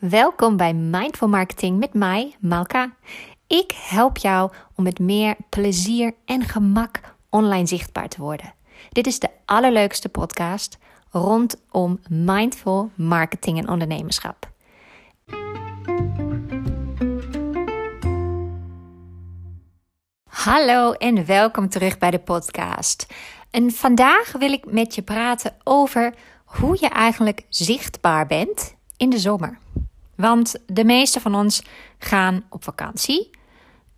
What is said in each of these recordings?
Welkom bij Mindful Marketing met mij, Malka. Ik help jou om met meer plezier en gemak online zichtbaar te worden. Dit is de allerleukste podcast rondom mindful marketing en ondernemerschap. Hallo en welkom terug bij de podcast. En vandaag wil ik met je praten over hoe je eigenlijk zichtbaar bent in de zomer. Want de meeste van ons gaan op vakantie.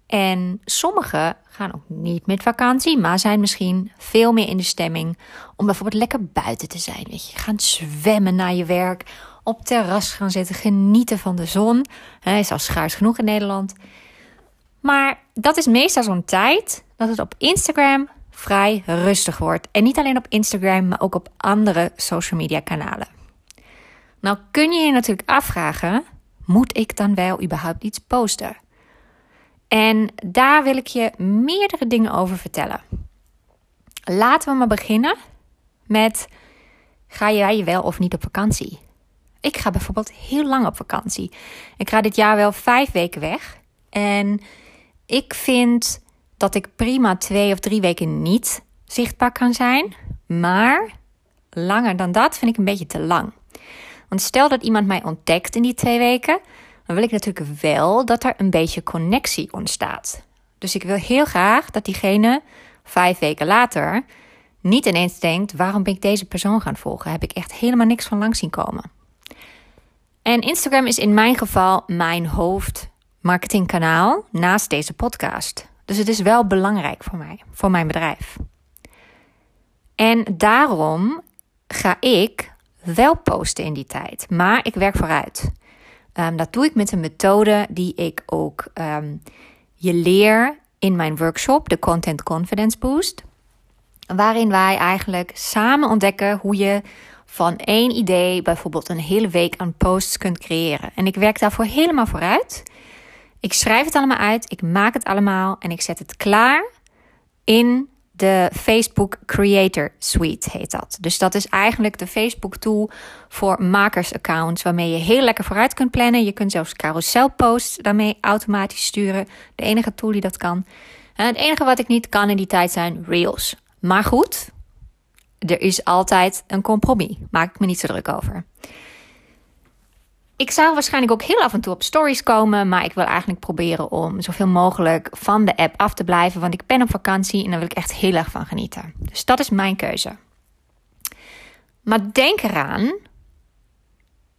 En sommigen gaan ook niet met vakantie, maar zijn misschien veel meer in de stemming om bijvoorbeeld lekker buiten te zijn. Weet je, gaan zwemmen naar je werk, op terras gaan zitten, genieten van de zon. Hij is al schaars genoeg in Nederland. Maar dat is meestal zo'n tijd dat het op Instagram vrij rustig wordt. En niet alleen op Instagram, maar ook op andere social media kanalen. Nou kun je je natuurlijk afvragen, moet ik dan wel überhaupt iets posten? En daar wil ik je meerdere dingen over vertellen. Laten we maar beginnen met: ga jij wel of niet op vakantie? Ik ga bijvoorbeeld heel lang op vakantie. Ik ga dit jaar wel vijf weken weg. En ik vind dat ik prima twee of drie weken niet zichtbaar kan zijn. Maar langer dan dat vind ik een beetje te lang. Want stel dat iemand mij ontdekt in die twee weken, dan wil ik natuurlijk wel dat er een beetje connectie ontstaat. Dus ik wil heel graag dat diegene vijf weken later niet ineens denkt: waarom ben ik deze persoon gaan volgen? Heb ik echt helemaal niks van langs zien komen. En Instagram is in mijn geval mijn hoofdmarketingkanaal naast deze podcast. Dus het is wel belangrijk voor mij, voor mijn bedrijf. En daarom ga ik wel posten in die tijd. Maar ik werk vooruit. Um, dat doe ik met een methode die ik ook um, je leer in mijn workshop, de Content Confidence Boost. Waarin wij eigenlijk samen ontdekken hoe je van één idee bijvoorbeeld een hele week aan posts kunt creëren. En ik werk daarvoor helemaal vooruit. Ik schrijf het allemaal uit, ik maak het allemaal en ik zet het klaar in de Facebook Creator Suite heet dat. Dus dat is eigenlijk de Facebook tool voor makersaccounts waarmee je heel lekker vooruit kunt plannen. Je kunt zelfs carousel posts daarmee automatisch sturen. De enige tool die dat kan. En het enige wat ik niet kan in die tijd zijn reels. Maar goed, er is altijd een compromis. Maak ik me niet zo druk over. Ik zou waarschijnlijk ook heel af en toe op stories komen, maar ik wil eigenlijk proberen om zoveel mogelijk van de app af te blijven, want ik ben op vakantie en daar wil ik echt heel erg van genieten. Dus dat is mijn keuze. Maar denk eraan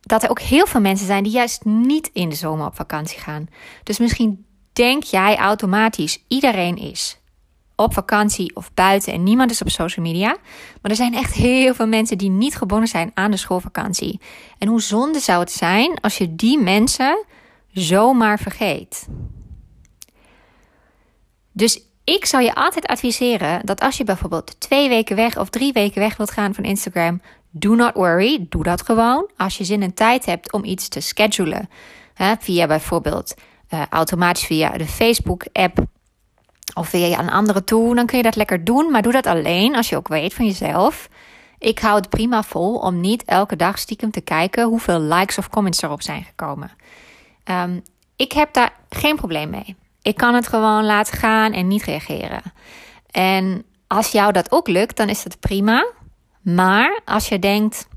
dat er ook heel veel mensen zijn die juist niet in de zomer op vakantie gaan. Dus misschien denk jij automatisch iedereen is op vakantie of buiten en niemand is op social media. Maar er zijn echt heel veel mensen die niet gebonden zijn aan de schoolvakantie. En hoe zonde zou het zijn als je die mensen zomaar vergeet? Dus ik zou je altijd adviseren dat als je bijvoorbeeld twee weken weg of drie weken weg wilt gaan van Instagram, do not worry, doe dat gewoon. Als je zin en tijd hebt om iets te schedulen, hè, via bijvoorbeeld uh, automatisch via de Facebook-app of via een andere tool, dan kun je dat lekker doen. Maar doe dat alleen als je ook weet van jezelf. Ik hou het prima vol om niet elke dag stiekem te kijken hoeveel likes of comments erop zijn gekomen. Um, ik heb daar geen probleem mee. Ik kan het gewoon laten gaan en niet reageren. En als jou dat ook lukt, dan is dat prima. Maar als je denkt,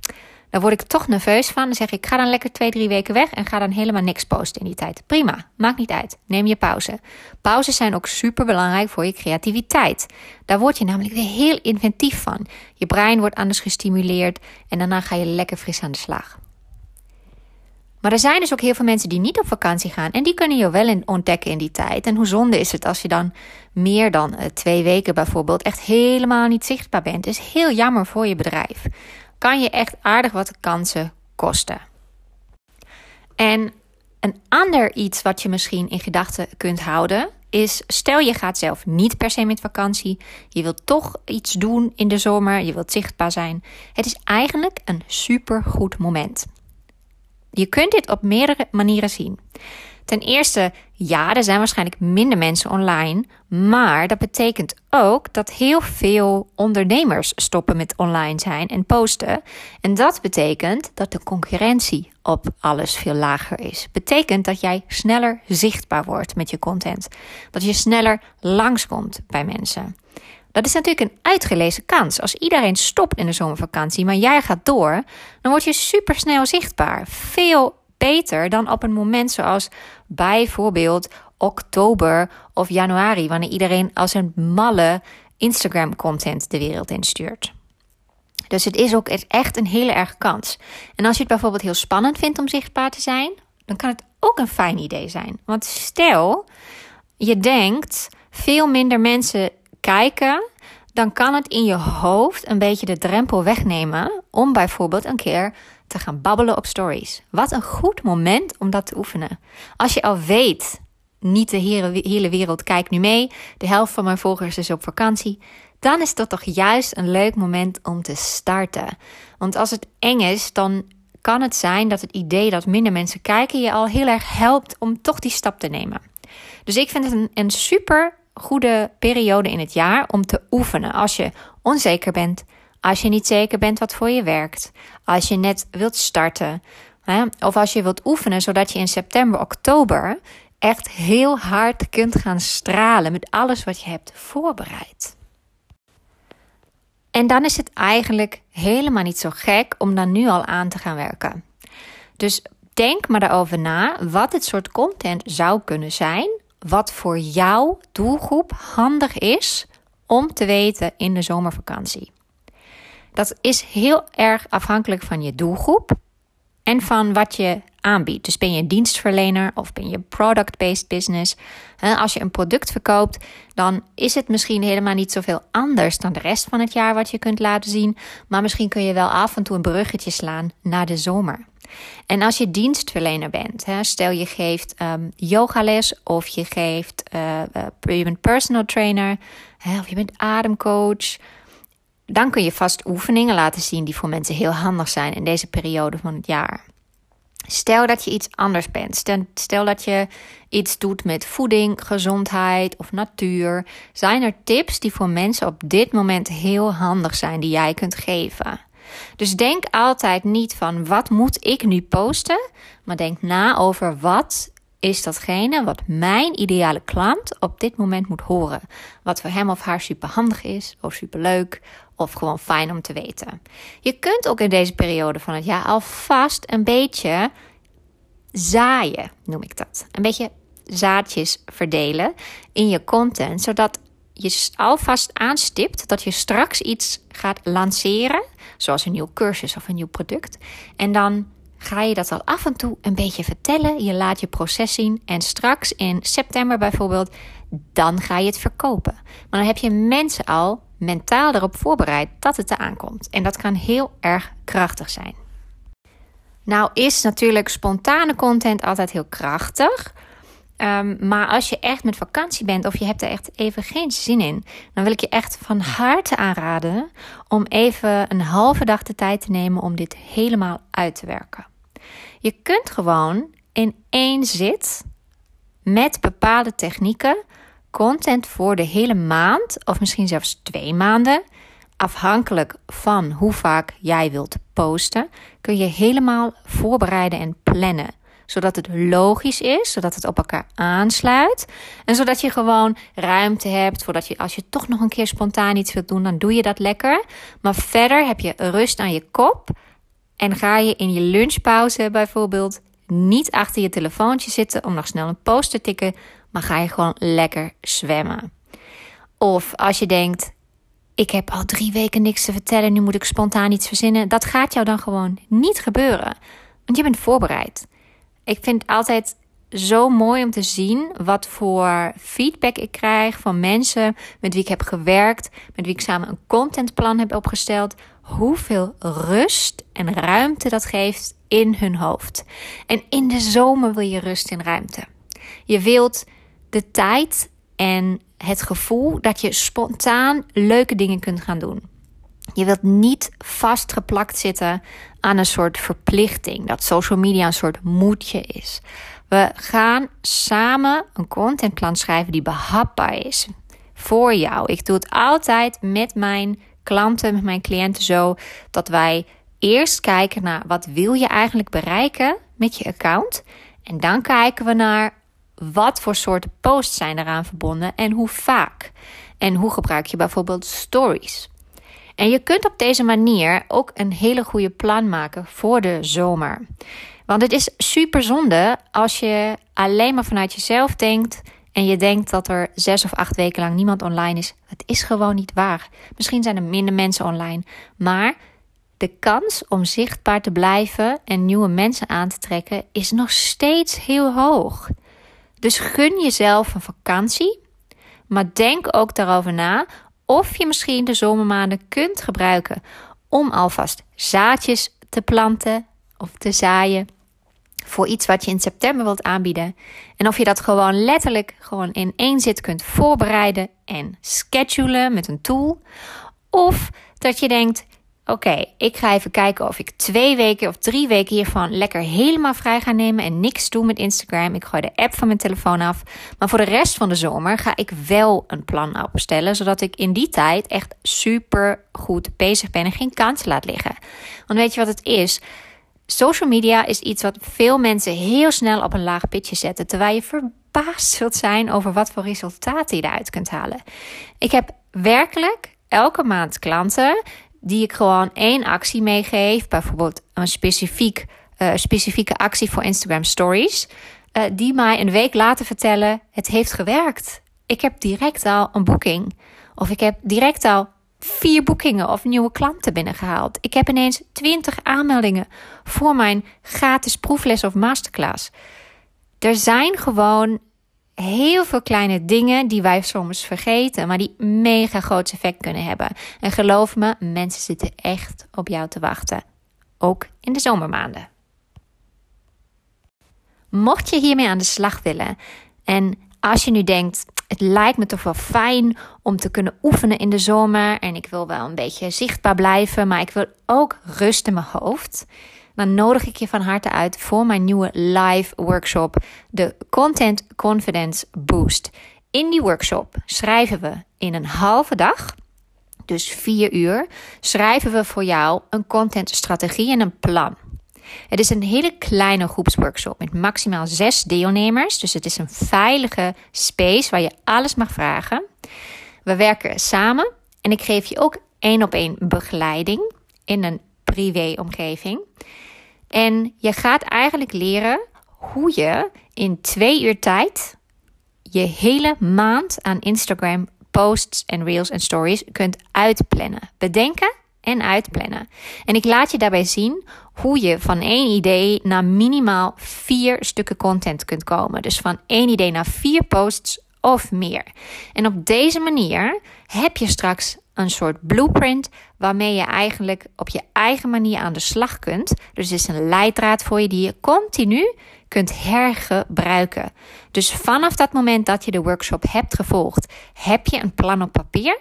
dan word ik toch nerveus van. Dan zeg ik, ga dan lekker twee, drie weken weg en ga dan helemaal niks posten in die tijd. Prima, maakt niet uit. Neem je pauze. Pauzes zijn ook super belangrijk voor je creativiteit. Daar word je namelijk weer heel inventief van. Je brein wordt anders gestimuleerd en daarna ga je lekker fris aan de slag. Maar er zijn dus ook heel veel mensen die niet op vakantie gaan. En die kunnen je wel ontdekken in die tijd. En hoe zonde is het als je dan meer dan eh, twee weken bijvoorbeeld echt helemaal niet zichtbaar bent. Is heel jammer voor je bedrijf kan je echt aardig wat kansen kosten. En een ander iets wat je misschien in gedachten kunt houden is: stel je gaat zelf niet per se met vakantie, je wilt toch iets doen in de zomer, je wilt zichtbaar zijn. Het is eigenlijk een supergoed moment. Je kunt dit op meerdere manieren zien. Ten eerste, ja, er zijn waarschijnlijk minder mensen online, maar dat betekent ook dat heel veel ondernemers stoppen met online zijn en posten. En dat betekent dat de concurrentie op alles veel lager is. Betekent dat jij sneller zichtbaar wordt met je content. Dat je sneller langskomt bij mensen. Dat is natuurlijk een uitgelezen kans. Als iedereen stopt in de zomervakantie, maar jij gaat door, dan word je supersnel zichtbaar. Veel beter dan op een moment zoals bijvoorbeeld oktober of januari, wanneer iedereen als een malle Instagram-content de wereld instuurt. Dus het is ook echt een hele erg kans. En als je het bijvoorbeeld heel spannend vindt om zichtbaar te zijn, dan kan het ook een fijn idee zijn. Want stel, je denkt veel minder mensen kijken, dan kan het in je hoofd een beetje de drempel wegnemen om bijvoorbeeld een keer te gaan babbelen op stories. Wat een goed moment om dat te oefenen. Als je al weet, niet de hele, wereld kijkt nu mee, de helft van mijn volgers is op vakantie, dan is dat toch juist een leuk moment om te starten. Want als het eng is, dan kan het zijn dat het idee dat minder mensen kijken je al heel erg helpt om toch die stap te nemen. Dus ik vind het een, een super goede periode in het jaar om te oefenen. Als je onzeker bent, als je niet zeker bent wat voor je werkt, als je net wilt starten, of als je wilt oefenen zodat je in september, oktober echt heel hard kunt gaan stralen met alles wat je hebt voorbereid. En dan is het eigenlijk helemaal niet zo gek om dan nu al aan te gaan werken. Dus denk maar daarover na wat het soort content zou kunnen zijn wat voor jouw doelgroep handig is om te weten in de zomervakantie. Dat is heel erg afhankelijk van je doelgroep en van wat je aanbiedt. Dus ben je een dienstverlener of ben je product-based business? Als je een product verkoopt, dan is het misschien helemaal niet zoveel anders dan de rest van het jaar wat je kunt laten zien. Maar misschien kun je wel af en toe een bruggetje slaan naar de zomer. En als je dienstverlener bent, hè, stel je geeft um, yogales of je geeft, uh, je bent personal trainer hè, of je bent ademcoach, dan kun je vast oefeningen laten zien die voor mensen heel handig zijn in deze periode van het jaar. Stel dat je iets anders bent. Stel dat je iets doet met voeding, gezondheid of natuur. Zijn er tips die voor mensen op dit moment heel handig zijn die jij kunt geven? Dus denk altijd niet van wat moet ik nu posten, maar denk na over wat is datgene wat mijn ideale klant op dit moment moet horen. Wat voor hem of haar super handig is, of super leuk, of gewoon fijn om te weten. Je kunt ook in deze periode van het jaar alvast een beetje zaaien, noem ik dat. Een beetje zaadjes verdelen in je content, zodat je alvast aanstipt dat je straks iets gaat lanceren, zoals een nieuw cursus of een nieuw product. En dan ga je dat al af en toe een beetje vertellen. Je laat je proces zien en straks in september bijvoorbeeld, dan ga je het verkopen. Maar dan heb je mensen al mentaal erop voorbereid dat het eraan komt. En dat kan heel erg krachtig zijn. Nou is natuurlijk spontane content altijd heel krachtig. Ehm, maar als je echt met vakantie bent of je hebt er echt even geen zin in, dan wil ik je echt van harte aanraden om even een halve dag de tijd te nemen om dit helemaal uit te werken. Je kunt gewoon in één zit met bepaalde technieken content voor de hele maand of misschien zelfs twee maanden, afhankelijk van hoe vaak jij wilt posten, kun je helemaal voorbereiden en plannen zodat het logisch is, zodat het op elkaar aansluit. En zodat je gewoon ruimte hebt, voordat je als je toch nog een keer spontaan iets wilt doen, dan doe je dat lekker. Maar verder heb je rust aan je kop en ga je in je lunchpauze bijvoorbeeld niet achter je telefoontje zitten om nog snel een post te tikken, maar ga je gewoon lekker zwemmen. Of als je denkt, ik heb al drie weken niks te vertellen, nu moet ik spontaan iets verzinnen. Dat gaat jou dan gewoon niet gebeuren. Want je bent voorbereid. Ik vind het altijd zo mooi om te zien wat voor feedback ik krijg van mensen met wie ik heb gewerkt, met wie ik samen een contentplan heb opgesteld. Hoeveel rust en ruimte dat geeft in hun hoofd. En in de zomer wil je rust en ruimte. Je wilt de tijd en het gevoel dat je spontaan leuke dingen kunt gaan doen. Je wilt niet vastgeplakt zitten aan een soort verplichting. Dat social media een soort moedje is. We gaan samen een contentplan schrijven die behapbaar is voor jou. Ik doe het altijd met mijn klanten, met mijn cliënten zo dat wij eerst kijken naar wat wil je eigenlijk bereiken met je account en dan kijken we naar wat voor soorten posts zijn eraan verbonden en hoe vaak. En hoe gebruik je bijvoorbeeld stories. En je kunt op deze manier ook een hele goede plan maken voor de zomer. Want het is super zonde als je alleen maar vanuit jezelf denkt en je denkt dat er zes of acht weken lang niemand online is. Het is gewoon niet waar. Misschien zijn er minder mensen online, maar de kans om zichtbaar te blijven en nieuwe mensen aan te trekken is nog steeds heel hoog. Dus gun jezelf een vakantie, maar denk ook daarover na of je misschien de zomermaanden kunt gebruiken om alvast zaadjes te planten of te zaaien voor iets wat je in september wilt aanbieden. En of je dat gewoon letterlijk gewoon in één zit kunt voorbereiden en schedulen met een tool. Of dat je denkt, Oké, ik ga even kijken of ik twee weken of drie weken hiervan lekker helemaal vrij ga nemen en niks doe met Instagram. Ik gooi de app van mijn telefoon af. Maar voor de rest van de zomer ga ik wel een plan opstellen, zodat ik in die tijd echt super goed bezig ben en geen kans laat liggen. Want weet je wat het is? Social media is iets wat veel mensen heel snel op een laag pitje zetten, terwijl je verbaasd zult zijn over wat voor resultaten je eruit kunt halen. Ik heb werkelijk elke maand klanten die ik gewoon één actie meegeef. Bijvoorbeeld een specifiek, uh, specifieke actie voor Instagram Stories. Uh, die mij een week later vertellen: het heeft gewerkt. Ik heb direct al een boeking. Of ik heb direct al vier boekingen of nieuwe klanten binnengehaald. Ik heb ineens 20 aanmeldingen voor mijn gratis proefles of masterclass. Er zijn gewoon heel veel kleine dingen die wij soms vergeten, maar die mega groot effect kunnen hebben. En geloof me, mensen zitten echt op jou te wachten. Ook in de zomermaanden. Mocht je hiermee aan de slag willen en als je nu denkt, het lijkt me toch wel fijn om te kunnen oefenen in de zomer en ik wil wel een beetje zichtbaar blijven, maar ik wil ook rust in mijn hoofd dan nodig ik je van harte uit voor mijn nieuwe live workshop, de Content Confidence Boost. In die workshop schrijven we in een halve dag, dus vier uur, schrijven we voor jou een contentstrategie en een plan. Het is een hele kleine groepsworkshop met maximaal zes deelnemers. Dus het is een veilige space waar je alles mag vragen. We werken samen en ik geef je ook één op één begeleiding in een privé-omgeving. En je gaat eigenlijk leren hoe je in twee uur tijd je hele maand aan Instagram posts en reels en stories kunt uitplannen. Bedenken en uitplannen. En ik laat je daarbij zien hoe je van één idee naar minimaal vier stukken content kunt komen. Dus van één idee naar vier posts of meer. En op deze manier heb je straks een soort blueprint waarmee je eigenlijk op je eigen manier aan de slag kunt. Dus het is een leidraad voor je die je continu kunt hergebruiken. Dus vanaf dat moment dat je de workshop hebt gevolgd, heb je een plan op papier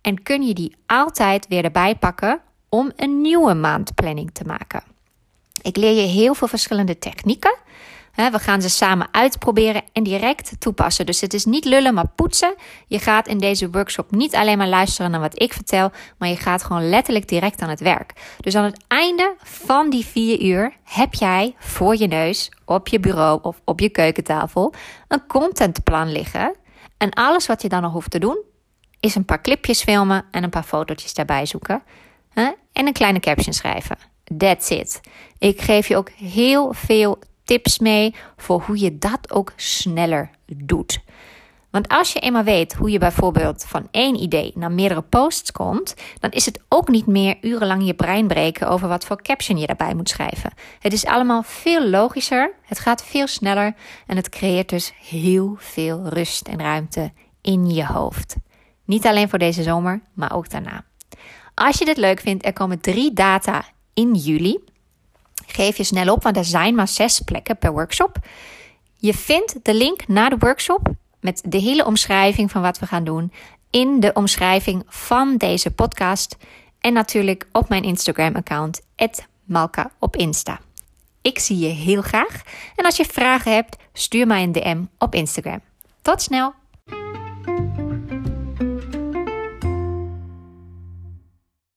en kun je die altijd weer erbij pakken om een nieuwe maandplanning te maken. Ik leer je heel veel verschillende technieken we gaan ze samen uitproberen en direct toepassen. Dus het is niet lullen, maar poetsen. Je gaat in deze workshop niet alleen maar luisteren naar wat ik vertel, maar je gaat gewoon letterlijk direct aan het werk. Dus aan het einde van die vier uur heb jij voor je neus, op je bureau of op je keukentafel een contentplan liggen. En alles wat je dan nog hoeft te doen, is een paar clipjes filmen en een paar fotootjes daarbij zoeken. En een kleine caption schrijven. That's it. Ik geef je ook heel veel tips mee voor hoe je dat ook sneller doet. Want als je eenmaal weet hoe je bijvoorbeeld van één idee naar meerdere posts komt, dan is het ook niet meer urenlang je brein breken over wat voor caption je daarbij moet schrijven. Het is allemaal veel logischer, het gaat veel sneller en het creëert dus heel veel rust en ruimte in je hoofd. Niet alleen voor deze zomer, maar ook daarna. Als je dit leuk vindt, er komen drie data in juli. Geef je snel op, want er zijn maar zes plekken per workshop. Je vindt de link naar de workshop met de hele omschrijving van wat we gaan doen in de omschrijving van deze podcast. En natuurlijk op mijn Instagram-account, Malka op Insta. Ik zie je heel graag. En als je vragen hebt, stuur mij een DM op Instagram. Tot snel!